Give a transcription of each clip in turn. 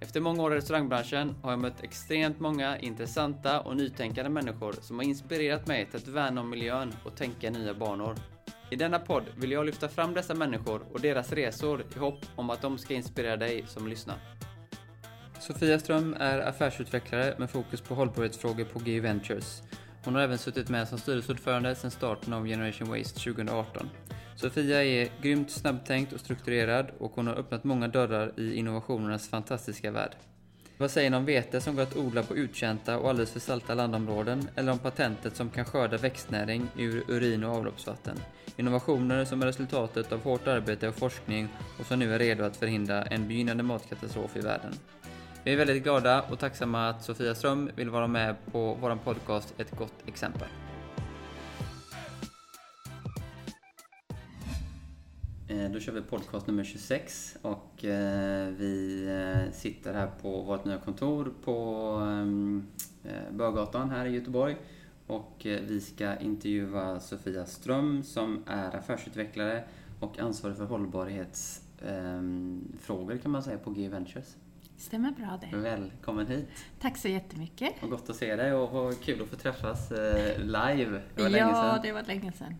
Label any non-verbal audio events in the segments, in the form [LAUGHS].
Efter många år i restaurangbranschen har jag mött extremt många intressanta och nytänkande människor som har inspirerat mig till att värna om miljön och tänka i nya banor. I denna podd vill jag lyfta fram dessa människor och deras resor i hopp om att de ska inspirera dig som lyssnar. Sofia Ström är affärsutvecklare med fokus på hållbarhetsfrågor på GU Ventures. Hon har även suttit med som styrelseordförande sedan starten av Generation Waste 2018. Sofia är grymt snabbtänkt och strukturerad och hon har öppnat många dörrar i innovationernas fantastiska värld. Vad säger ni om vete som går att odla på uttjänta och alldeles för salta landområden eller om patentet som kan skörda växtnäring ur urin och avloppsvatten? Innovationer som är resultatet av hårt arbete och forskning och som nu är redo att förhindra en begynnande matkatastrof i världen. Vi är väldigt glada och tacksamma att Sofia Ström vill vara med på vår podcast Ett gott exempel. Då kör vi podcast nummer 26 och eh, vi eh, sitter här på vårt nya kontor på Börgatan här i Göteborg. Och vi ska intervjua Sofia Ström som är affärsutvecklare och ansvarig för hållbarhetsfrågor ehm, kan man säga på G Ventures. Stämmer bra det. Välkommen hit. Tack så jättemycket. Och gott att se dig och vad kul att få träffas live. Det var länge sedan. Ja, det var länge sedan.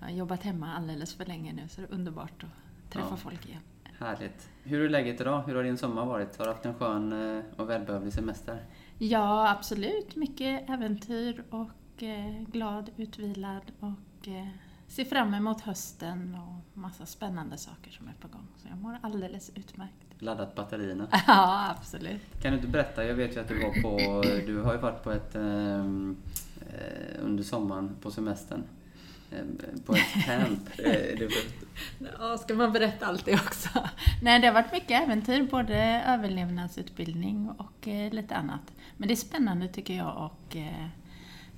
Jag har jobbat hemma alldeles för länge nu så det är underbart att träffa ja. folk igen. Härligt. Hur är läget idag? Hur har din sommar varit? Har du haft en skön eh, och välbehövlig semester? Ja, absolut. Mycket äventyr och eh, glad, utvilad och eh, ser fram emot hösten och massa spännande saker som är på gång. Så jag mår alldeles utmärkt. Laddat batterierna? [LAUGHS] ja, absolut. Kan du inte berätta? Jag vet ju att du var på, du har ju varit på ett, ehm, eh, under sommaren på semestern. Eh, på ett camp. [LAUGHS] ja, ska man berätta allt det också? Nej, det har varit mycket äventyr, både överlevnadsutbildning och eh, lite annat. Men det är spännande tycker jag att eh,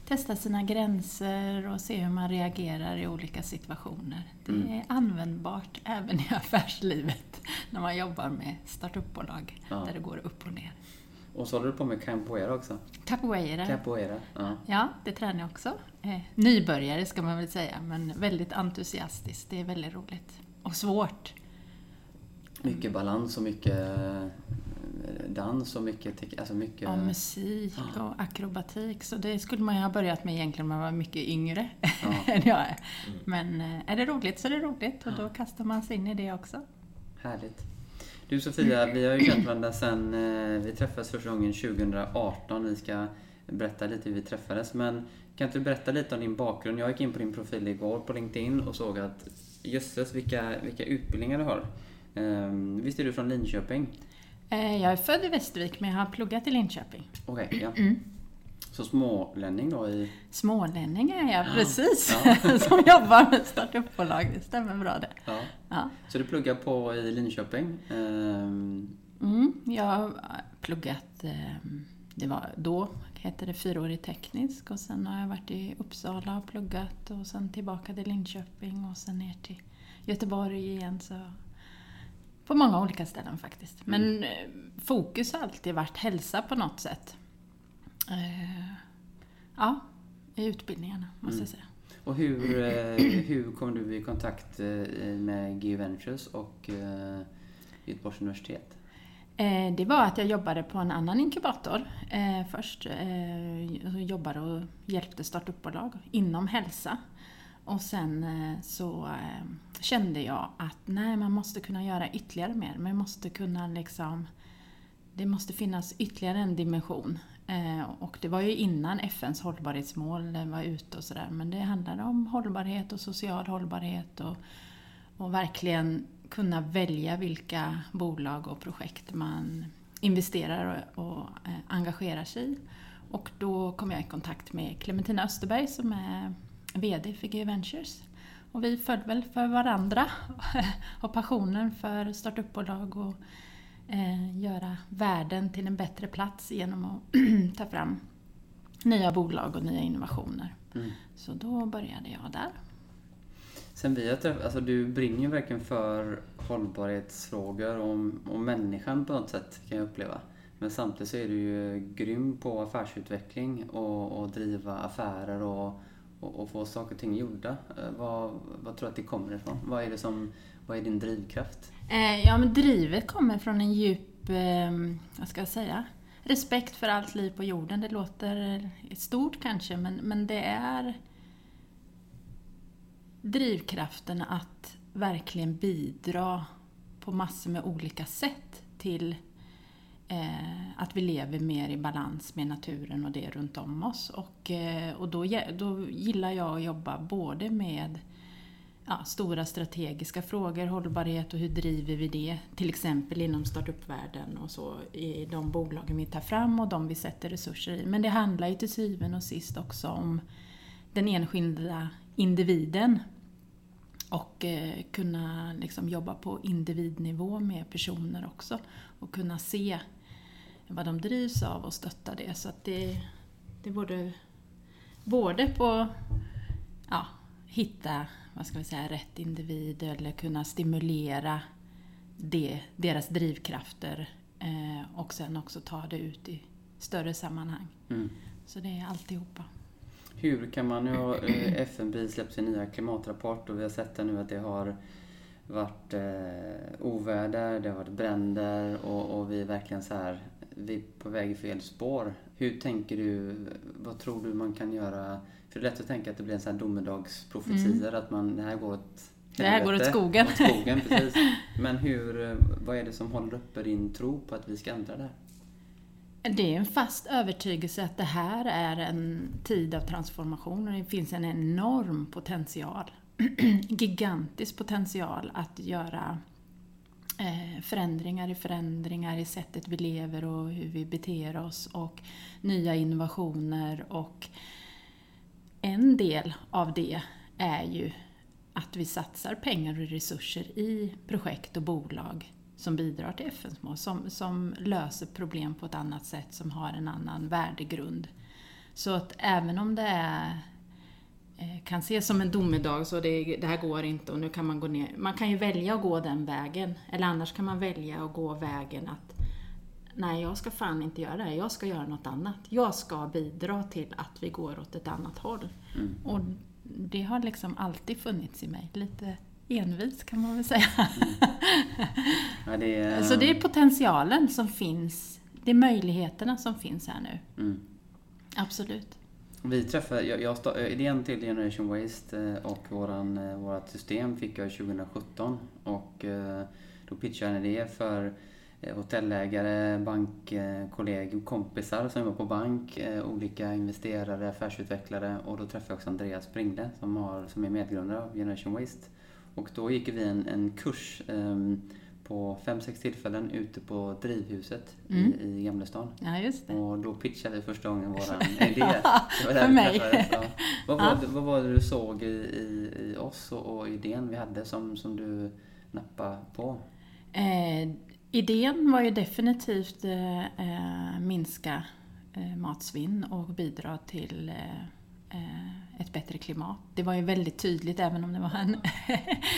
testa sina gränser och se hur man reagerar i olika situationer. Det mm. är användbart även i affärslivet när man jobbar med startupbolag ja. där det går upp och ner. Och så håller du på med capoeira också? Capoeira. Capoeira, ja. Ja, det tränar jag också. Eh, nybörjare ska man väl säga, men väldigt entusiastiskt. Det är väldigt roligt. Och svårt. Mycket balans och mycket eh, dans och mycket... Alltså mycket... Ja, musik och akrobatik. Så det skulle man ju ha börjat med egentligen när man var mycket yngre ja. [LAUGHS] än jag är. Mm. Men eh, är det roligt så är det roligt och då kastar man sig in i det också. Härligt. Du Sofia, vi har ju känt varandra sedan eh, vi träffades första gången 2018. Vi ska berätta lite hur vi träffades. Men kan inte du berätta lite om din bakgrund? Jag gick in på din profil igår på LinkedIn och såg att jösses vilka, vilka utbildningar du har. Ehm, visst är du från Linköping? Eh, jag är född i Västervik men jag har pluggat i Linköping. Okej, okay, ja. Mm. Så smålänning då? I... Smålänning är jag, precis. Ja. [LAUGHS] som jobbar med startupbolag. Det stämmer bra det. Ja. ja. Så du pluggar på i Linköping? Um... Mm, jag har pluggat, ehm, det var då hette det fyraårig teknisk och sen har jag varit i Uppsala och pluggat och sen tillbaka till Linköping och sen ner till Göteborg igen. Så på många olika ställen faktiskt. Men mm. Eh, fokus har alltid varit hälsa på något sätt. Eh, ja, i utbildningarna måste mm. jag säga. Och hur, eh, hur kom du i kontakt eh, med GU Ventures och Göteborgs universitet? Det var att jag jobbade på en annan inkubator först. Jag jobbade och hjälpte startupbolag inom hälsa. Och sen så kände jag att nej, man måste kunna göra ytterligare mer. Man måste kunna liksom det måste finnas ytterligare en dimension eh, och det var ju innan FNs hållbarhetsmål var ute och sådär. Men det handlade om hållbarhet och social hållbarhet och, och verkligen kunna välja vilka bolag och projekt man investerar och, och eh, engagerar sig i. Och då kom jag i kontakt med Clementina Österberg som är VD för G Ventures. Och vi föll väl för varandra [LAUGHS] och passionen för startupbolag och eh, göra världen till en bättre plats genom att [CLEARS THROAT] ta fram nya bolag och nya innovationer. Mm. Så då började jag där. Sen vi har träffat, alltså du brinner ju verkligen för hållbarhetsfrågor och, och människan på något sätt kan jag uppleva. Men samtidigt så är du ju grym på affärsutveckling och, och driva affärer och, och, och, få saker och ting gjorda. Eh, vad, vad tror du att det kommer ifrån? Vad är, det som, vad är din drivkraft? Eh, ja, men drivet kommer från en djup, eh, vad ska jag säga, respekt för allt liv på jorden. Det låter eh, stort kanske, men, men det är drivkraften att verkligen bidra på massor med olika sätt till eh, att vi lever mer i balans med naturen och det runt om oss. Och, eh, och då, då gillar jag att jobba både med ja, stora strategiska frågor, hållbarhet och hur driver vi det? Till exempel inom startupvärlden och så i de bolagen vi tar fram och de vi sätter resurser i. Men det handlar ju till syvende och sist också om den enskilda individen och eh, kunna liksom jobba på individnivå med personer också och kunna se vad de drivs av och stötta det. Så att det, det både, både på ja, hitta vad ska vi säga, rätt individ eller kunna stimulera det, deras drivkrafter eh, och sen också ta det ut i större sammanhang. Mm. Så det är alltihopa. Hur kan man, nu har eh, FNB släppt sin nya klimatrapport och vi har sett det nu att det har varit eh, oväder, det har varit bränder och, och vi är verkligen så här, vi är på väg i fel spår. Hur tänker du, vad tror du man kan göra? För det är lätt att tänka att det blir en sån här domedagsprofetior, mm. att man, det här går åt det här går åt skogen. Åt skogen precis. [LAUGHS] Men hur, vad är det som håller uppe din tro på att vi ska ändra det här? Det är en fast övertygelse att det här är en tid av transformation och det finns en enorm potential. [CLEARS THROAT] Gigantisk potential att göra eh, förändringar i förändringar i sättet vi lever och hur vi beter oss och nya innovationer och en del av det är ju att vi satsar pengar och resurser i projekt och bolag som bidrar till FNs mål, som, som löser problem på ett annat sätt, som har en annan värdegrund. Så att även om det är, eh, kan ses som en domedag, så det, det, här går inte och nu kan man gå ner. Man kan ju välja att gå den vägen, eller annars kan man välja att gå vägen att nej, jag ska fan inte göra det här, jag ska göra något annat. Jag ska bidra till att vi går åt ett annat håll. Mm. Och det har liksom alltid funnits i mig, lite envis kan man väl säga. Mm. Ja, det är... Så det är potentialen som finns, det är möjligheterna som finns här nu. Mm. Absolut. Vi träffade, jag, jag stod, idén till Generation Waste eh, och våran, eh, vårat system fick jag 2017 och eh, då pitchade jag en idé för hotellägare, bankkollegor, kompisar som jobbar på bank, olika investerare, affärsutvecklare och då träffade jag också Andreas Springle som, har, som är medgrundare av Generation Waste. Och då gick vi en, en kurs um, på fem, sex tillfällen ute på Drivhuset mm. i, i Gamlestan. Ja, just det. Och då pitchade vi första gången våran [LAUGHS] idé. För mig. Vad, var det, vad var det du såg i, i, i oss och, och, idén vi hade som, som du nappade på? Eh, idén var ju definitivt eh, eh, minska eh, matsvinn och bidra till eh, eh, ett bättre klimat. Det var ju väldigt tydligt, även om det var en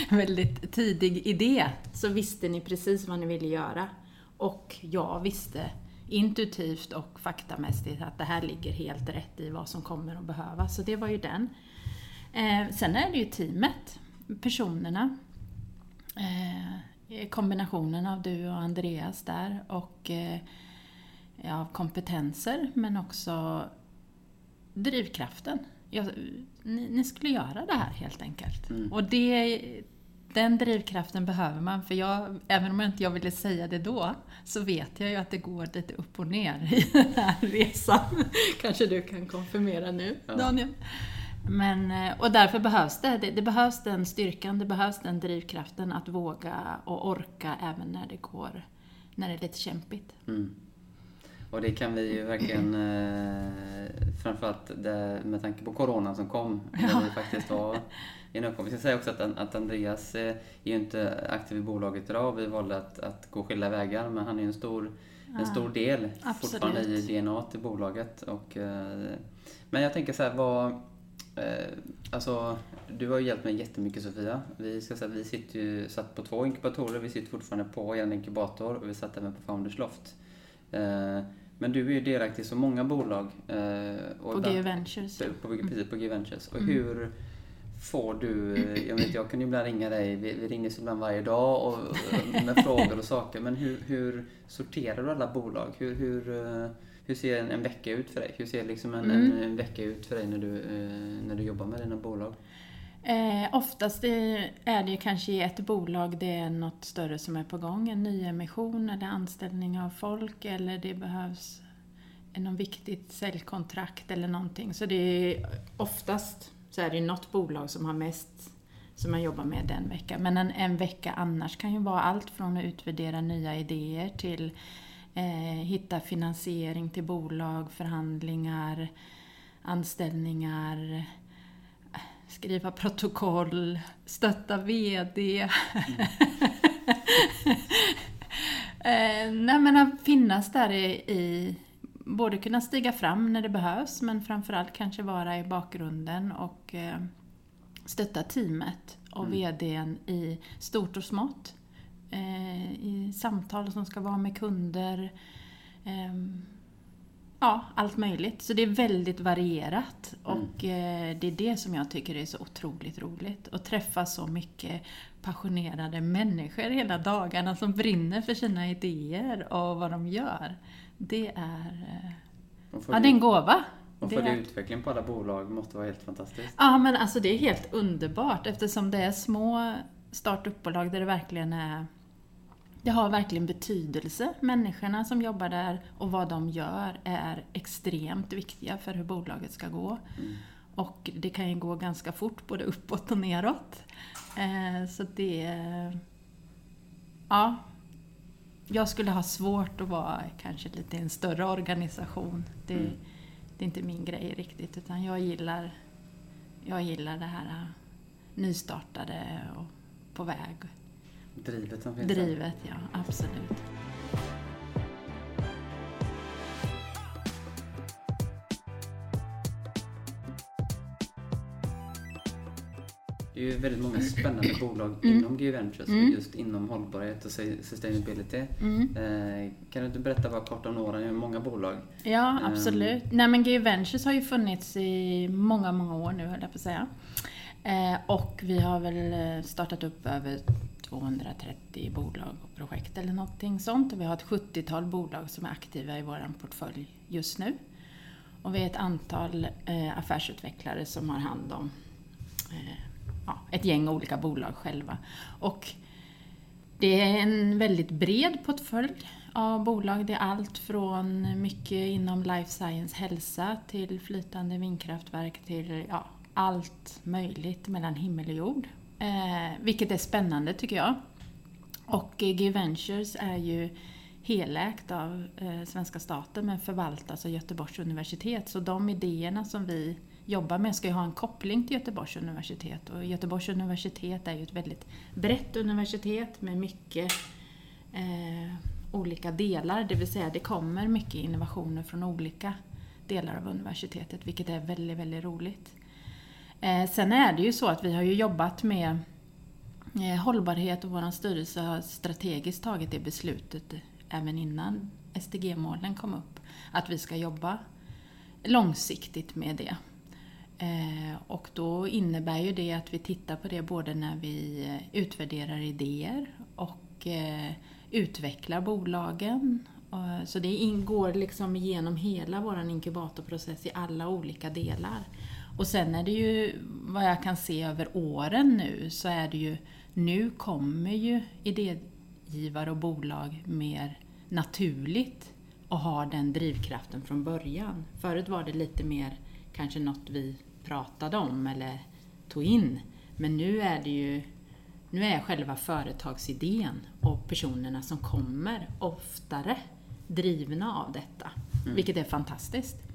[LAUGHS] väldigt tidig idé, så visste ni precis vad ni ville göra. Och jag visste intuitivt och faktamässigt att det här ligger helt rätt i vad som kommer att behövas. Så det var ju den. Eh, sen är det ju teamet, personerna. Eh, kombinationen av du och Andreas där och ja, kompetenser men också drivkraften. Jag, ni, ni, skulle göra det här helt enkelt. Mm. Och det, den drivkraften behöver man, för jag, även om jag inte jag ville säga det då, så vet jag ju att det går lite upp och ner i den här resan. [LAUGHS] Kanske du kan konfirmera nu, ja. Daniel? Men, eh, och därför behövs det, det, det, behövs den styrkan, det behövs den drivkraften att våga och orka även när det går, när det är lite kämpigt. Mm. Och det kan vi ju verkligen [CLEARS THROAT] eh, framförallt det, med tanke på Corona som kom. Ja. Där det faktiskt var en uppgång. Vi ska säga också att, att Andreas är ju inte aktiv i bolaget idag. Vi valde att, att gå skilda vägar men han är en stor, ja. en stor del Absolut. fortfarande i DNA till bolaget. Och, men jag tänker så här, vad... Alltså, du har ju hjälpt mig jättemycket Sofia. Vi, ska säga, vi sitter ju, satt på två inkubatorer, vi sitter fortfarande på en inkubator och vi satt även på Founders Loft. Men du är ju delaktig i så många bolag. Och på G Ventures. På, på, precis, på G Ventures. Och mm. hur får du, jag vet jag kan ju ibland ringa dig, vi, vi ringer ibland varje dag och, med frågor och saker. Men hur, hur sorterar du alla bolag? Hur, hur, hur ser en, en vecka ut för dig? Hur ser liksom en, mm. en, en, vecka ut för dig när du, när du jobbar med dina bolag? Eh, oftast är det ju kanske i ett bolag det är något större som är på gång, en nyemission eller anställning av folk eller det behövs något viktigt säljkontrakt eller någonting. Så det är oftast så är det något bolag som har mest som man jobbar med den veckan. Men en, en vecka annars kan ju vara allt från att utvärdera nya idéer till eh, hitta finansiering till bolag, förhandlingar, anställningar, skriva protokoll, stötta VD. Mm. [LAUGHS] eh, nej men att finnas där i, i, både kunna stiga fram när det behövs men framförallt kanske vara i bakgrunden och eh, stötta teamet och mm. VDn i stort och smått. Eh, I samtal som ska vara med kunder. Eh, Ja, allt möjligt. Så det är väldigt varierat mm. och eh, det är det som jag tycker är så otroligt roligt. Att träffa så mycket passionerade människor hela dagarna som brinner för sina idéer och vad de gör. Det är, eh, ja, det är en gåva. Och följa utveckling på alla bolag måste vara helt fantastiskt. Ja, men alltså det är helt underbart eftersom det är små startupbolag där det verkligen är det har verkligen betydelse. Människorna som jobbar där och vad de gör är extremt viktiga för hur bolaget ska gå. Mm. Och det kan ju gå ganska fort, både uppåt och neråt. Eh, så det... Ja. Jag skulle ha svårt att vara kanske lite en större organisation. Det, mm. det är inte min grej riktigt, utan jag gillar, jag gillar det här nystartade och på väg. Drivet som finns Drivet, ja. Absolut. Det är ju väldigt många spännande bolag mm. inom GU Ventures, mm. just inom hållbarhet och sustainability. Mm. Eh, kan du inte berätta bara kort om några? Är många bolag. Ja, absolut. Um, Nej men GU Ventures har ju funnits i många, många år nu höll jag på att säga. Eh, och vi har väl eh, startat upp över 230 bolag och projekt eller någonting sånt. Och vi har ett 70-tal bolag som är aktiva i vår portfölj just nu. Och vi är ett antal eh, affärsutvecklare som har hand om eh, ja, ett gäng olika bolag själva. Och det är en väldigt bred portfölj av bolag. Det är allt från mycket inom life science, hälsa till flytande vindkraftverk till ja, allt möjligt mellan himmel och jord. Eh, vilket är spännande tycker jag. Och G Ventures är ju helägt av eh, svenska staten men förvaltas av Göteborgs universitet. Så de idéerna som vi jobbar med ska ju ha en koppling till Göteborgs universitet. Och Göteborgs universitet är ju ett väldigt brett universitet med mycket eh, olika delar. Det vill säga det kommer mycket innovationer från olika delar av universitetet vilket är väldigt, väldigt roligt. Eh, sen är det ju så att vi har ju jobbat med eh, hållbarhet och vår styrelse har strategiskt tagit det beslutet även innan SDG-målen kom upp, att vi ska jobba långsiktigt med det. Eh, och då innebär ju det att vi tittar på det både när vi eh, utvärderar idéer och eh, utvecklar bolagen. Så det ingår liksom genom hela vår inkubatorprocess i alla olika delar. Och sen är det ju, vad jag kan se över åren nu, så är det ju, nu kommer ju idégivare och bolag mer naturligt och har den drivkraften från början. Förut var det lite mer kanske något vi pratade om eller tog in. Men nu är det ju nu är själva företagsidén och personerna som kommer oftare drivna av detta. Mm. Vilket är fantastiskt.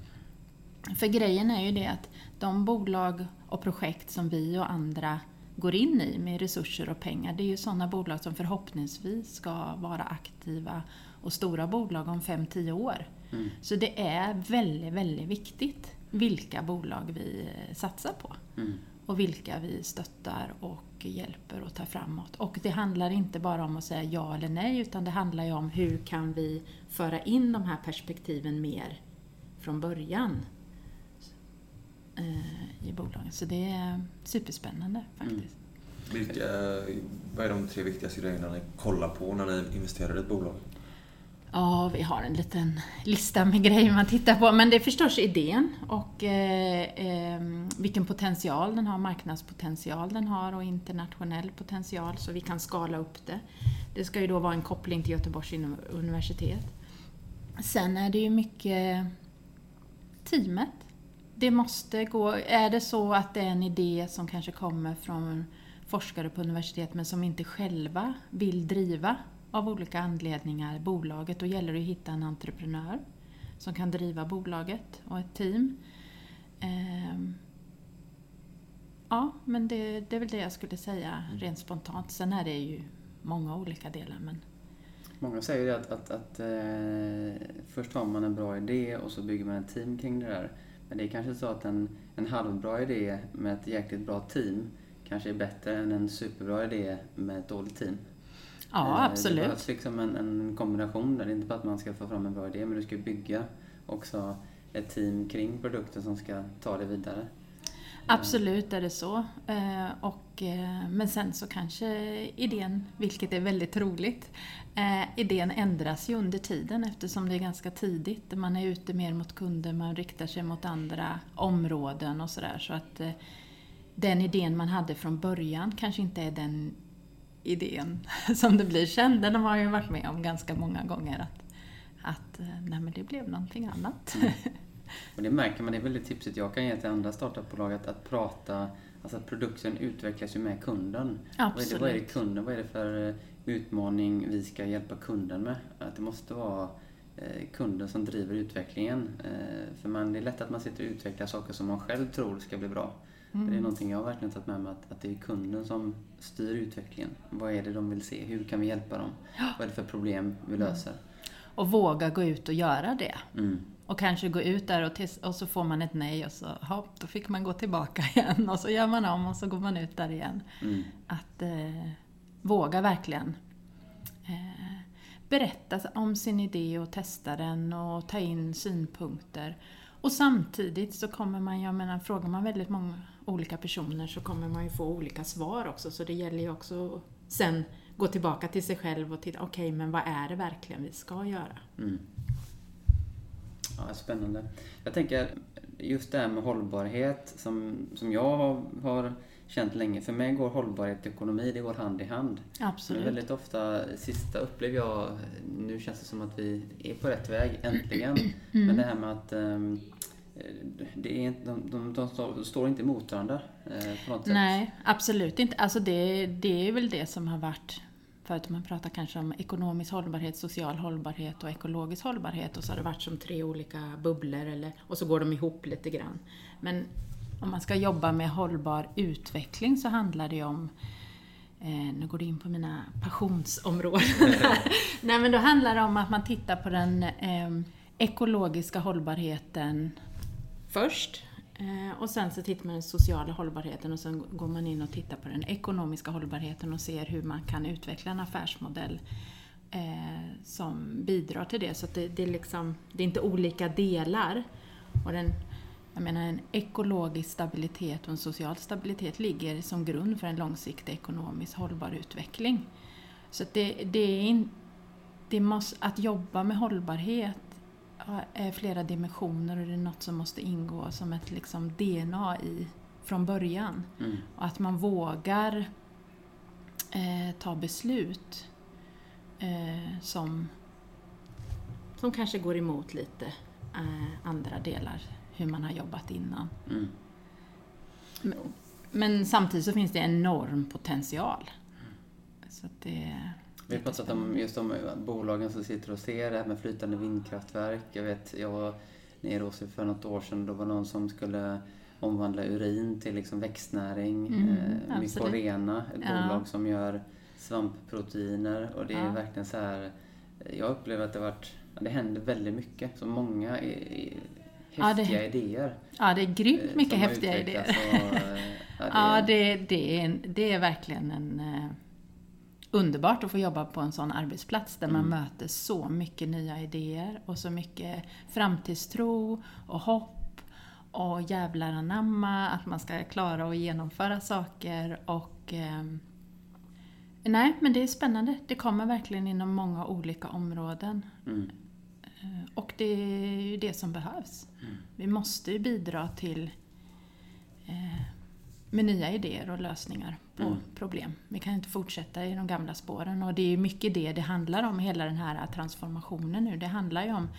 För grejen är ju det att de bolag och projekt som vi och andra går in i med resurser och pengar, det är ju sådana bolag som förhoppningsvis ska vara aktiva och stora bolag om 5-10 år. Mm. Så det är väldigt, väldigt viktigt vilka bolag vi satsar på. Mm. Och vilka vi stöttar och hjälper och tar framåt. Och det handlar inte bara om att säga ja eller nej, utan det handlar ju om hur kan vi föra in de här perspektiven mer från början eh, i bolagen. Så det är superspännande faktiskt. Mm. Vilka, vad är de tre viktigaste grejerna ni kollar på när ni investerar i ett bolag? Ja, vi har en liten lista med grejer man tittar på. Men det är förstås idén och eh, eh, vilken potential den har, marknadspotential den har och internationell potential så vi kan skala upp det. Det ska ju då vara en koppling till Göteborgs universitet. Sen är det ju mycket teamet. Det måste gå, är det så att det är en idé som kanske kommer från forskare på universitet men som inte själva vill driva av olika anledningar bolaget. Då gäller det att hitta en entreprenör som kan driva bolaget och ett team. Ehm, ja, men det, det är väl det jag skulle säga rent spontant. Sen är det ju många olika delar. Men... Många säger ju att, att, att eh, först har man en bra idé och så bygger man ett team kring det där. Men det är kanske så att en, en halvbra idé med ett jäkligt bra team kanske är bättre än en superbra idé med ett dåligt team. Ja, absolut. Det behövs liksom en, en kombination där. Det är inte bara att man ska få fram en bra idé, men du ska bygga också ett team kring produkten som ska ta det vidare. Absolut är det så. Eh, och, eh, men sen så kanske idén, vilket är väldigt roligt, eh, idén ändras ju under tiden eftersom det är ganska tidigt. Man är ute mer mot kunder, man riktar sig mot andra områden och sådär. Så att den idén man hade från början kanske inte är den idén [LAUGHS] som det blir sen. Den har man ju varit med om ganska många gånger. Att, att nej men det blev någonting annat. Mm. Och det märker man, det är väl det tipset jag kan ge till andra startupbolag, att, att prata, alltså att produkten utvecklas ju med kunden. Absolut. Vad är, det, vad är det kunden, vad är det för eh, utmaning vi ska hjälpa kunden med? Att det måste vara eh, kunden som driver utvecklingen. Eh, för man, det är lätt att man sitter och utvecklar saker som man själv tror ska bli bra. Mm. Det är någonting jag verkligen tagit med mig, att, att det är kunden som styr utvecklingen. Vad är det de vill se? Hur kan vi hjälpa dem? Vad är det för problem vi mm. löser? Mm. Och våga gå ut och göra det. Mm. Och kanske gå ut där och, tills, och så får man ett nej och så hopp, då fick man gå tillbaka [LAUGHS] igen. Och så gör man om och så går man ut där igen. Mm. Att eh, våga verkligen eh, berätta om sin idé och testa den och ta in synpunkter. Och samtidigt så kommer man, jag menar, frågar man väldigt många olika personer så kommer man ju få olika svar också. Så det gäller ju också sen gå tillbaka till sig själv och titta, okej, okay, men vad är det verkligen vi ska göra? Mm. Ja, spännande. Jag tänker just det här med hållbarhet som, som jag har, har känt länge. För mig går hållbarhet och ekonomi, det går hand i hand. Absolut. Men väldigt ofta, sista upplever jag, nu känns det som att vi är på rätt väg, äntligen. [CLEARS THROAT] Mm. Men det här med att um, det är, de, de, de, de står inte emot varandra eh, på något sätt. Nej, absolut inte. Alltså det, det är väl det som har varit Förut man pratar kanske om ekonomisk hållbarhet, social hållbarhet och ekologisk hållbarhet och så har det varit som tre olika bubblor eller, och så går de ihop lite grann. Men om man ska jobba med hållbar utveckling så handlar det om eh, nu går det in på mina passionsområden. [LAUGHS] Nej men då handlar det om att man tittar på den eh, ekologiska hållbarheten först. Eh, och sen så tittar man på den sociala hållbarheten och sen går man in och tittar på den ekonomiska hållbarheten och ser hur man kan utveckla en affärsmodell eh, som bidrar till det. Så det, det, är liksom, det är inte olika delar. Och den, jag menar en ekologisk stabilitet och en social stabilitet ligger som grund för en långsiktig ekonomiskt hållbar utveckling. Så det, det är in, det måste, att jobba med hållbarhet flera dimensioner och det är något som måste ingå som ett liksom DNA i från början. Mm. Och att man vågar eh, ta beslut eh, som, som kanske går emot lite eh, andra delar, hur man har jobbat innan. Mm. Men, men, samtidigt så finns det enorm potential. Så det, vi har pratat om just de bolagen som sitter och ser det här med flytande vindkraftverk. Jag vet, jag, nere hos för något år sedan. Då var någon som skulle omvandla urin till liksom växtnäring. Mm, eh. Mycorrena, ett Ja. bolag som gör svampproteiner. Och det är Ja. verkligen så här... Jag upplever att det, varit, det händer väldigt mycket. Så många är, är Ja, det- häftiga idéer. Ja, det är grymt eh, mycket häftiga idéer. Och, eh, ja, [LAUGHS] det, Ja, det, det, är, det är verkligen en underbart att få jobba på en sån arbetsplats där man Mm. möter så mycket nya idéer och så mycket framtidstro och hopp och jävlar anamma att man ska klara att genomföra saker och ehm, Nej, men det är spännande. Det kommer verkligen inom många olika områden. Mm. Eh, Och det är ju det som behövs. Mm. Vi måste ju bidra till eh, med nya idéer och lösningar på Mm. problem. Vi kan inte fortsätta i de gamla spåren och det är ju mycket det det handlar om, hela den här transformationen nu. Det handlar ju om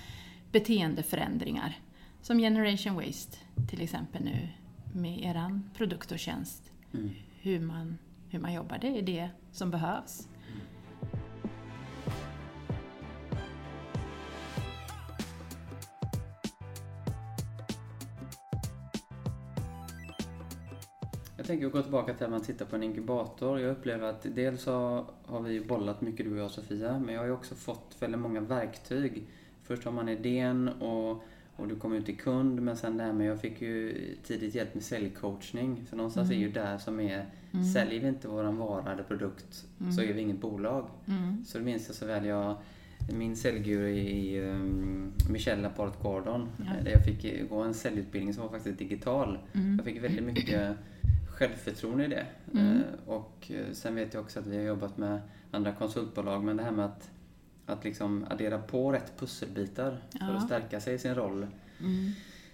beteendeförändringar. Som Generation Waste till exempel nu med eran produkt och tjänst. Mm. Hur man, hur man jobbar, det är det som behövs. Tänker gå tillbaka till att man tittar på en inkubator. Jag upplever att dels så har vi bollat mycket du och jag Sofia, men jag har ju också fått väldigt många verktyg. Först har man idén och, och du kommer ut till kund, men sen det här med, jag fick ju tidigt hjälp med säljcoachning. För någonstans är ju där som är, säljer vi inte våran vara eller produkt så är vi inget bolag. Mm. Så det minns jag så väl. Jag, min säljguru i um, Michelle Laporte Gordon, Ja. där jag fick gå en säljutbildning som var faktiskt digital. Mm. Jag fick väldigt mycket självförtroende i det. Mm. Eh, Och eh, sen vet jag också att vi har jobbat med andra konsultbolag, men det här med att, att liksom addera på rätt pusselbitar för Ja. att stärka sig i sin roll Mm.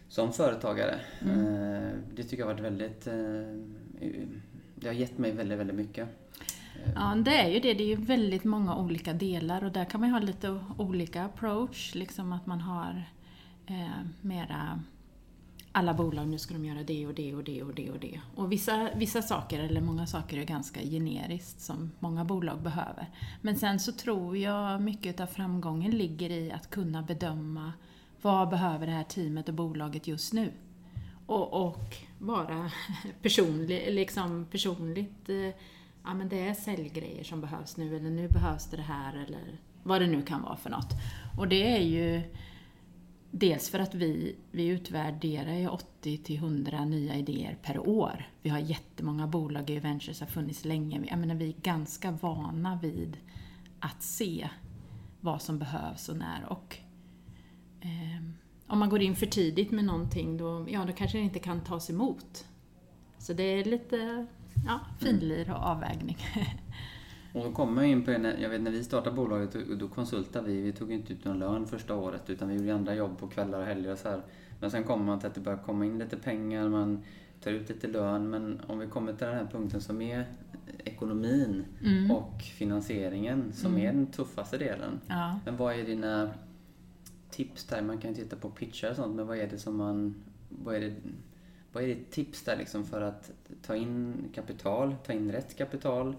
som företagare. Mm. Eh, Det tycker jag har varit väldigt... Det har gett mig väldigt, väldigt mycket. Ja, det är ju det. Det är ju väldigt många olika delar och där kan man ju ha lite olika approach. Liksom att man har eh, mera alla bolag, nu ska de göra det och det och det och det och det. Och vissa, vissa saker, eller många saker, är ganska generiskt som många bolag behöver. Men sen så tror jag mycket av framgången ligger i att kunna bedöma vad behöver det här teamet och bolaget just nu? Och, och vara [LAUGHS] personlig, liksom personligt eh, ja men det är säljgrejer som behövs nu eller nu behövs det det här eller vad det nu kan vara för något. Och det är ju dels för att vi, vi utvärderar ju 80 till 100 nya idéer per år. Vi har jättemånga bolag i Ventures, har funnits länge. Jag menar, vi är ganska vana vid att se vad som behövs och när. Och eh, om man går in för tidigt med någonting då, ja, då kanske det inte kan tas emot. Så det är lite ja, finlir och avvägning. [LAUGHS] Och då kommer jag in på, en- jag vet när vi startade bolaget, då- då konsultade vi. Vi tog inte ut någon lön första året utan vi gjorde andra jobb på kvällar och helger och så här. Men sen kommer man till att det börjar komma in lite pengar, man tar ut lite lön. Men om vi kommer till den här punkten som är ekonomin Mm. och finansieringen som Mm. är den tuffaste delen. Ja. Men vad är dina tips där? Man kan ju titta på pitchar och sånt, men vad är det som man... Vad är det, vad är ditt tips där liksom för att ta in kapital, ta in rätt kapital?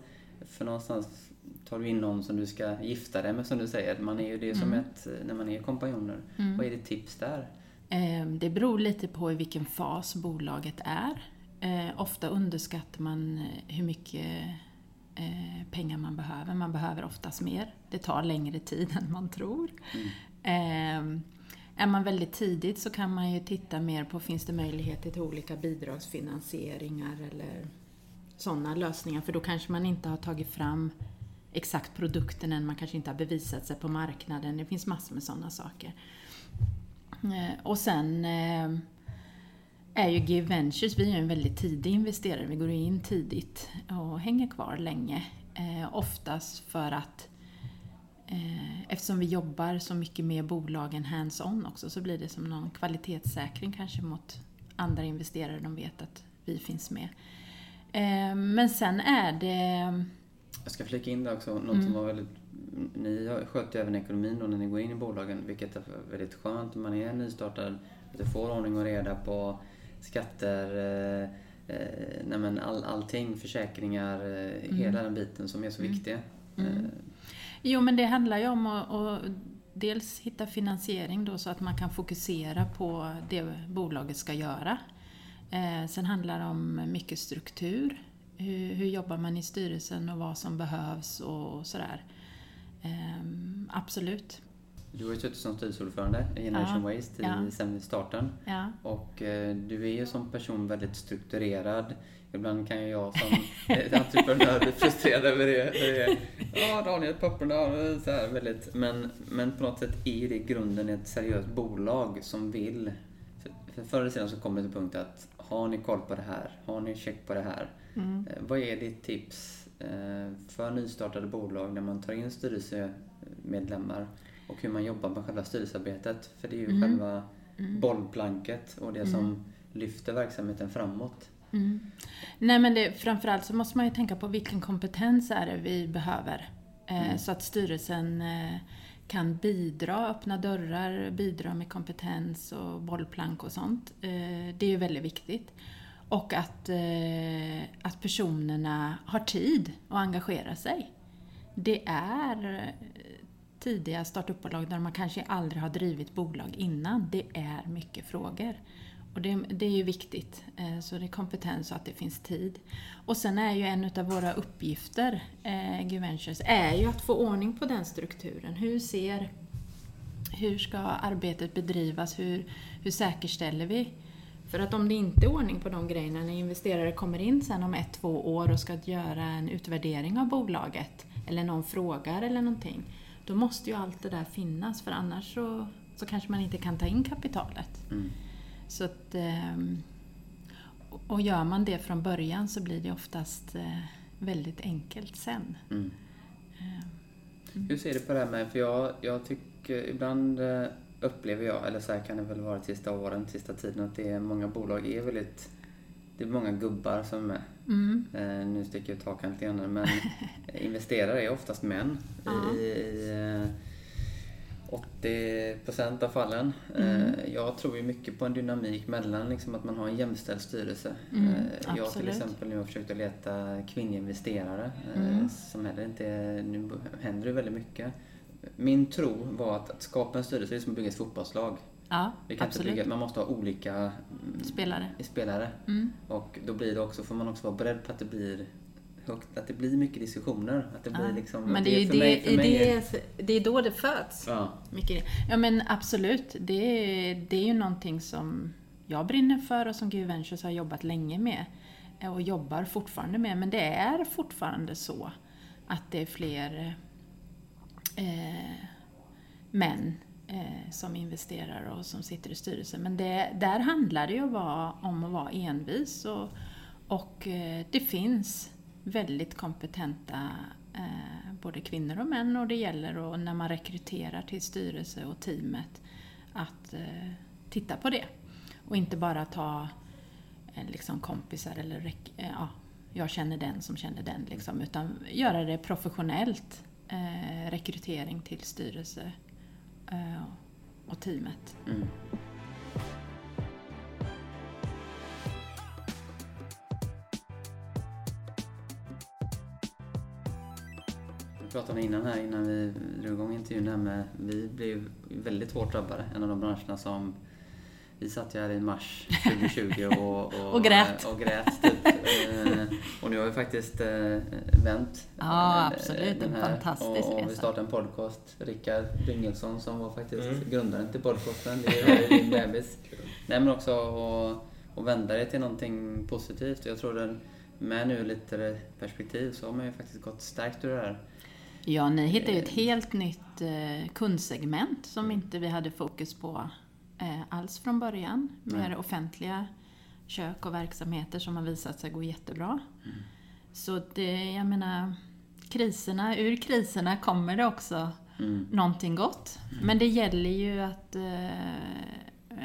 För någonstans tar du in någon som du ska gifta dig med som du säger. Man är ju det som Mm. ett, när man är kompanjoner. Mm. Vad är ditt tips där? Eh, Det beror lite på i vilken fas bolaget är. Eh, Ofta underskattar man eh, hur mycket eh, pengar man behöver. Man behöver oftast mer. Det tar längre tid [LAUGHS] än man tror. Mm. Eh, Är man väldigt tidigt så kan man ju titta mer på, finns det möjligheter till olika bidragsfinansieringar eller sådana lösningar? För då kanske man inte har tagit fram exakt produkten än, man kanske inte har bevisat sig på marknaden. Det finns massor med sådana saker. Eh, och sen eh, är ju Give Ventures, vi är en väldigt tidig investerare. Vi går in tidigt och hänger kvar länge. Eh, oftast för att eftersom vi jobbar så mycket med bolagen hands-on också så blir det som någon kvalitetssäkring kanske mot andra investerare. De vet att vi finns med. Eh, Men sen är det... Jag ska flika in där också, något Mm. som var väldigt... Ni sköter ju även ekonomin då när ni går in i bolagen, vilket är väldigt skönt. Man är nystartad, att du får ordning och reda på skatter, eh, eh, nej men all, allting, försäkringar, eh, hela den biten som är så Mm. viktig. Mm. Eh, Jo, men det handlar ju om att, att dels hitta finansiering då så att man kan fokusera på det bolaget ska göra. Eh, sen handlar det om mycket struktur. Hur, hur jobbar man i styrelsen och vad som behövs och sådär. Eh, absolut. Du har ju suttit som styrelseordförande i Generation Ja, Waste ja. sen starten. Ja. Och eh, du är ju som person väldigt strukturerad. Ibland kan ju jag som [LAUGHS] eh, entreprenör bli frustrerad över det. Ja, Daniel, papperna, så här väldigt. Men, men på något sätt är det i grunden ett seriöst bolag som vill. för- För förr eller senare så kommer det till punkt att har ni koll på det här? Har ni check på det här? Mm. Eh, Vad är ditt tips eh, för nystartade bolag när man tar in styrelsemedlemmar och hur man jobbar med själva styrelsearbetet? För det är ju Mm. själva bollplanket och det som lyfter verksamheten framåt. Mm. Nej men det, framförallt så måste man ju tänka på vilken kompetens är det vi behöver. Eh, Så att styrelsen kan bidra, öppna dörrar, bidra med kompetens och bollplank och sånt. Eh, det är ju väldigt viktigt. Och att, eh, att personerna har tid att engagera sig. Det är eh, tidiga startupbolag där man kanske aldrig har drivit bolag innan. Det är mycket frågor. Och det, det är ju viktigt. Eh, så det är kompetens och att det finns tid. Och sen är ju en av våra uppgifter, eh, Gventures, är ju att få ordning på den strukturen. Hur ser hur ska arbetet bedrivas? Hur, hur säkerställer vi? För att om det inte är ordning på de grejerna när investerare kommer in sen om ett, två år och ska göra en utvärdering av bolaget eller någon frågar eller någonting. Då måste ju allt det där finnas för annars så, så kanske man inte kan ta in kapitalet. Mm. Så att, ehm, och gör man det från början så blir det oftast eh, väldigt enkelt sen. Mm. Hur ser du på det här med, för jag, jag tycker ibland eh, upplever jag, eller så här kan det väl vara de sista åren, sista tiden, att det är många bolag är väldigt, det är många gubbar som är med. Mm. Eh, nu sticker jag ut hakan lite grann, men [LAUGHS] investerare är oftast män i, i eh, 80% av fallen. Mm. Eh, jag tror ju mycket på en dynamik mellan liksom, att man har en jämställd styrelse. Mm, Eh, jag till exempel nu har försökt att leta kvinnliga investerare Mm. eh, som heller inte, nu händer det väldigt mycket. Min tro var att, att skapa en styrelse det är som att bygga ett fotbollslag. Ja, Vi kan inte absolut. bygga, man måste ha olika mm, Spelare. spelare. Mm. Och då blir det också, får man också vara beredd på att det blir högt, att det blir mycket diskussioner. Att det blir liksom, Men det är ju för det, mig- för i mig är- det, det är då det föds. Ja. Mycket. Ja men absolut, det, är- det är ju någonting som jag brinner för och som Gud Ventures har jobbat länge med. Och jobbar fortfarande med. Men det är fortfarande så att det är fler eh, män eh, som investerar och som sitter i styrelsen. Men det, där handlar det ju om att vara envis och, och eh, det finns väldigt kompetenta eh, både kvinnor och män och det gäller och när man rekryterar till styrelse och teamet att eh, titta på det. Och inte bara ta eh, liksom kompisar eller eh, ja, jag känner den som känner den liksom, utan göra det professionellt. Eh, rekrytering till styrelse eh, och teamet. Mm. Pratade innan här, innan vi drog igång intervjun här med, vi blev väldigt hårt drabbade. En av de branscherna som vi satt ju här i mars 2020 och, [LAUGHS] och, Och grät. Och, grät typ. Eh, och nu har vi faktiskt eh, vänt. Ja, eh, absolut. den En fantastisk och, och vi startade en podcast. Rickard Dyngelson som var faktiskt Mm. grundaren till podcasten. Det [LAUGHS] är din bebis. Nej men också att att vända det till någonting positivt. Jag tror den med nu lite perspektiv så har man ju faktiskt gått stärkt ur det här. Ja, ni hittade ju ett helt nytt eh, kundsegment som inte vi hade fokus på eh, alls från början. Mer Nej. offentliga kök och verksamheter som har visat sig gå jättebra. Så det, jag menar, kriserna, ur kriserna kommer det också Mm. någonting gott. Men det gäller ju att eh,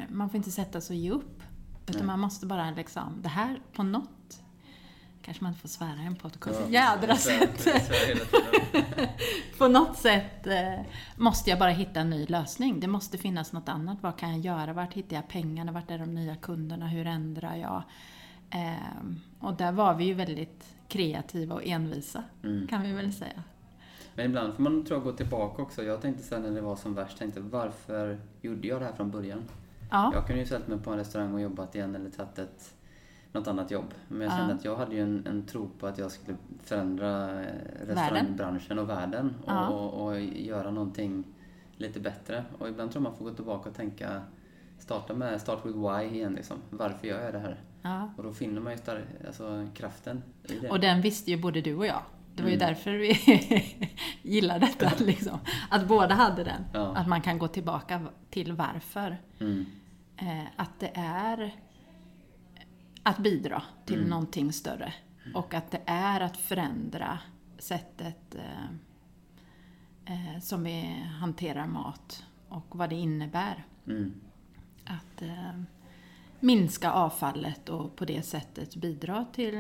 man får inte sätta sig och ge upp. Utan Nej. man måste bara liksom, det här på något, kanske man inte får svära i en podcast, Ja, jädra sätt. [LAUGHS] på något sätt eh, måste jag bara hitta en ny lösning. Det måste finnas något annat. Vad kan jag göra? Vart hittar jag pengarna? Vart är de nya kunderna? Hur ändrar jag? Eh, och där var vi ju väldigt kreativa och envisa, Mm. kan vi väl säga. Men ibland får man tror jag gå tillbaka också. Jag tänkte sen när det var som värst, tänkte varför gjorde jag det här från början? Ja. Jag kunde ju ställt mig på en restaurang och jobbat igen eller tagit ett, något annat jobb. Men jag Ja. kände att jag hade ju en, en tro på att jag skulle förändra restaurangbranschen och världen och, Ja. och, och göra någonting lite bättre. Och ibland tror man får gå tillbaka och tänka, starta med Start with why igen liksom. Varför gör jag det här? ja. Och då finner man ju star- alltså, kraften i det. Och den visste ju både du och jag. Det var ju Mm. därför vi [LAUGHS] gillade detta, liksom. Att båda hade den. Ja. Att man kan gå tillbaka till varför. Mm. Eh, att det är att bidra till Mm. någonting större. Och att det är att förändra sättet eh, eh, som vi hanterar mat och vad det innebär. Mm. Att eh, minska avfallet och på det sättet bidra till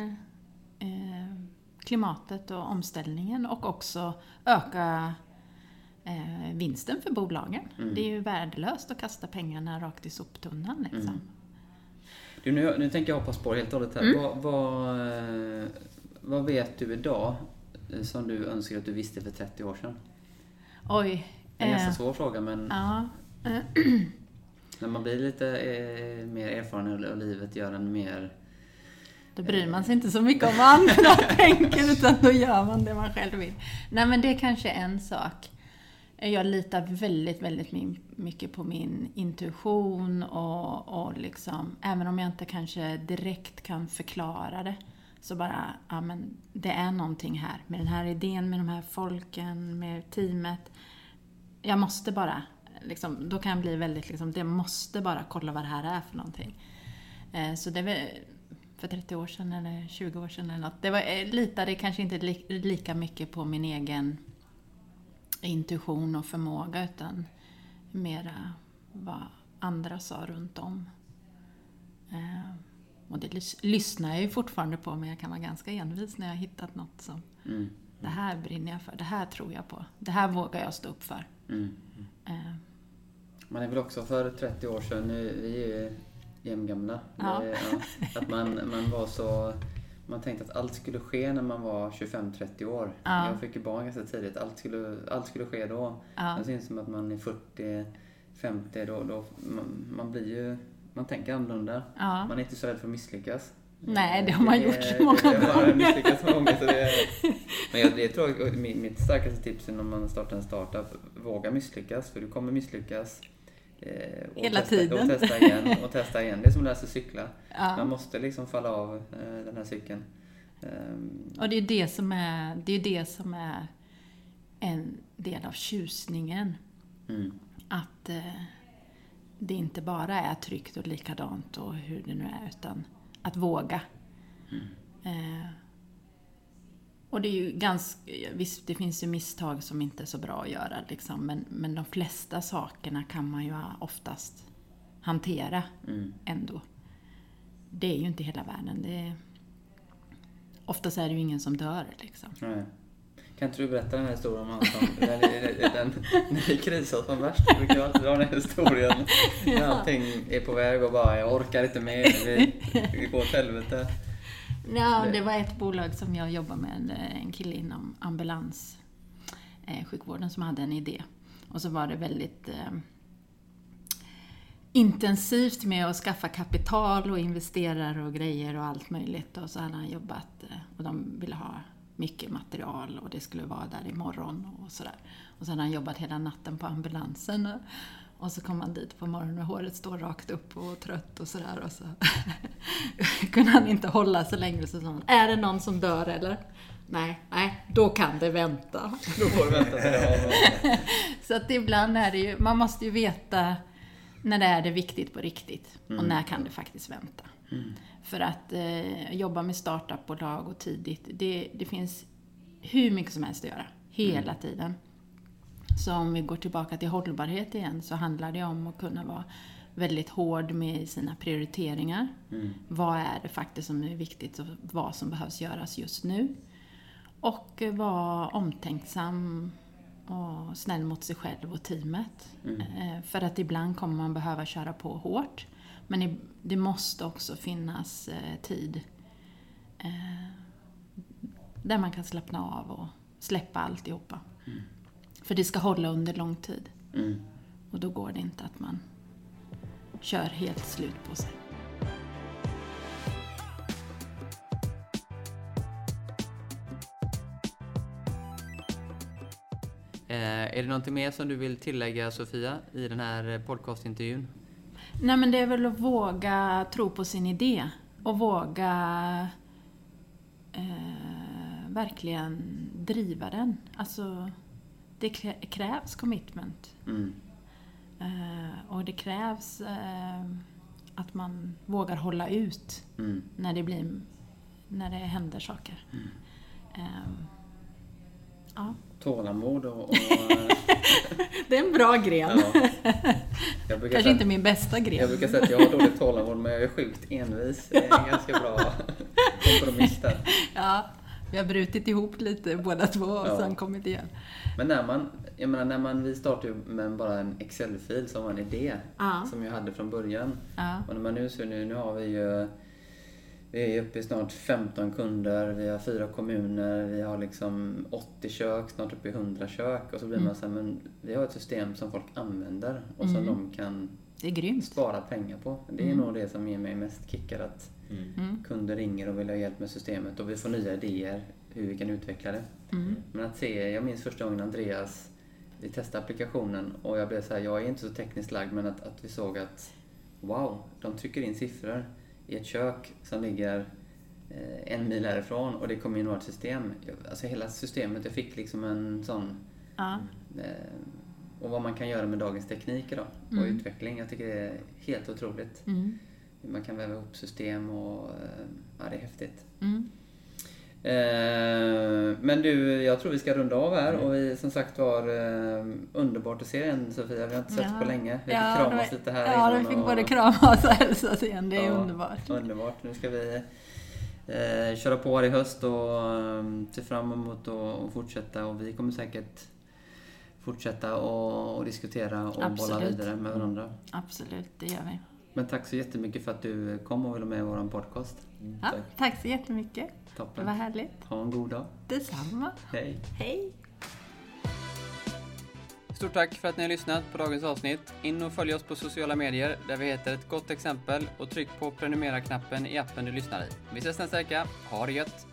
eh, klimatet och omställningen och också öka eh, vinsten för bolagen. Mm. Det är ju värdelöst att kasta pengarna rakt i soptunnan. Liksom. Mm. Du, nu, nu tänker jag hoppa spår helt och hållet här. Mm. Vad, vad, eh, vad vet du idag eh, som du önskar att du visste för 30 år sedan? Oj. Det är en ganska eh, svår fråga men ja, [CLEARS THROAT] när man blir lite eh, mer erfaren och livet gör en mer... då bryr man sig inte så mycket om vad andra [LAUGHS] tänker utan då gör man det man själv vill. Nej men det är kanske är en sak. Jag litar väldigt, väldigt mycket på min intuition och, och liksom, även om jag inte kanske direkt kan förklara det, så bara, ja men det är någonting här med den här idén, med de här folken, med teamet. Jag måste bara, liksom, då kan jag bli väldigt liksom, det måste bara kolla vad det här är för någonting. Eh, så det var för 30 år sedan eller 20 år sedan eller något. Det var, jag litade kanske inte lika mycket på min egen intuition och förmåga utan mera vad andra sa runt om. Eh, och det lys- lyssnar jag ju fortfarande på men jag kan vara ganska envis när jag har hittat något som Mm, det här brinner jag för, det här tror jag på, det här vågar jag stå upp för. mm. Eh, Man är väl också för 30 år sedan, nu, vi är ju jämngamla. Ja. Ja, att man, man var så... Man tänkte att allt skulle ske när man var 25-30 år. Ja. Jag fick ju barn ganska tidigt. Allt skulle, allt skulle ske då. ja. Men sen som att man är 40, 50, då, då man, man blir ju... Man tänker annorlunda. ja. Man är inte så rädd för att misslyckas. Nej, det har man gjort är- många jag har gånger. misslyckats många gånger. Så det är, [LAUGHS] men jag, det tror jag, mitt starkaste tips är när man startar en startup, våga misslyckas. För du kommer misslyckas. Eh, och Hela testa, tiden. Och testa igen och testa igen. Det är som att lära sig cykla. Man ja. måste liksom falla av eh, den här cykeln. Ehm, Och det är det som är, det är det som är en del av tjusningen. mm, Att eh, det inte bara är tryggt och likadant och hur det nu är, utan att våga. Eh, och det är ju ganska, visst det finns ju misstag som inte är så bra att göra liksom, men, men de flesta sakerna kan man ju oftast hantera mm, ändå. Det är ju inte hela världen. Det är, oftast är det ju ingen som dör liksom. nej. Kan inte du berätta den här historien om han som, när det [LAUGHS] krisar som värst, brukar ju alltid dra den här historien. [LAUGHS] När allting är på väg och bara, jag orkar inte mer, vi, vi går åt helvete. Ja, Det- var ett bolag som jag jobbade med, en kille inom ambulans eh, sjukvården som hade en idé. Och så var det väldigt eh, intensivt med att skaffa kapital och investerare och grejer och allt möjligt. Och så hade han jobbat eh, och de ville ha mycket material och det skulle vara där imorgon och sådär. Och så hade han jobbat hela natten på ambulansen. Och, och så kom han dit på morgonen och håret står rakt upp och trött och sådär. Och så [LAUGHS] kunde han inte hålla så länge. Så sa han, är det någon som dör eller? Nej, nej, då kan det vänta. Då får vänta till det har [LAUGHS] Så att ibland är det ju, man måste ju veta när det är det viktigt på riktigt och Mm. när kan det faktiskt vänta. För att eh, jobba med startupbolag och tidigt, det, det finns hur mycket som helst att göra, hela tiden. Så om vi går tillbaka till hållbarhet igen så handlar det om att kunna vara väldigt hård med sina prioriteringar. Mm. Vad är det faktiskt som är viktigt och vad som behövs göras just nu? Och vara omtänksam och snäll mot sig själv och teamet. Mm. Eh, För att ibland kommer man behöva köra på hårt. Men det måste också finnas eh, tid eh, där man kan slappna av och släppa alltihopa. För det ska hålla under lång tid. Mm. Och då går det inte att man kör helt slut på sig. Eh, är det någonting mer som du vill tillägga Sofia i den här eh, podcastintervjun? Nej men det är väl att våga tro på sin idé och våga eh, verkligen driva den. Alltså, det krä- krävs commitment. Mm. Eh, och det krävs eh, att man vågar hålla ut Mm. när det, blir, när det händer saker. Eh, ja. Tålamod och... och [LAUGHS] Det är en bra gren. ja. Kanske säga- inte min bästa gren. Jag brukar säga att jag har dåligt tålamod men jag är sjukt envis. Det är en ganska bra kompromiss där. [LAUGHS] Ja, vi har brutit ihop lite båda två och Ja. sen kommit igen. Men när man, jag menar när man, vi startade ju med bara en Excel-fil som var en idé. Ja. Som jag hade från början. Ja. Och när man nu ser nu, nu har vi ju vi är uppe i snart 15 kunder, vi har fyra kommuner, vi har liksom 80 kök, snart uppe i 100 kök. Och så blir man så här, men vi har ett system som folk använder och som de kan spara pengar på. Det är nog det som ger mig mest kickar att Mm. kunder ringer och vill ha hjälp med systemet och vi får nya idéer hur vi kan utveckla det. Mm. Men att se, jag minns första gången Andreas, vi testade applikationen och jag blev så här, jag är inte så tekniskt lagd men att, att vi såg att wow, de trycker in siffror i ett kök som ligger eh, en mil härifrån och det kommer in vårt system. Alltså hela systemet, jag fick liksom en sån Ja. eh, och vad man kan göra med dagens teknik idag och utveckling. Jag tycker det är helt otroligt. Mm. Man kan väva ihop system och eh, ja, det är häftigt. Mm. Eh, men du, jag tror vi ska runda av här och vi som sagt var eh, underbart att se igen Sofia. Vi har inte sett Ja. på länge. Vi Ja, fick kramas det- lite här Ja, vi fick och- både kramas och hälsas igen. Det är Ja, underbart. Underbart. Nu ska vi eh, köra på här i höst och eh, se fram emot att fortsätta och vi kommer säkert fortsätta och, och diskutera och bolla Absolut. vidare med varandra. Absolut, det gör vi. Men tack så jättemycket för att du kom och ville med i vår podcast. Ja, tack så jättemycket. Det Toppen. var härligt. Ha en god dag. Detsamma. Hej. Hej! Stort tack för att ni har lyssnat på dagens avsnitt. In och följ oss på sociala medier där vi heter ett gott exempel och tryck på prenumerera-knappen i appen du lyssnar i. Vi ses nästa vecka. Ha det gött!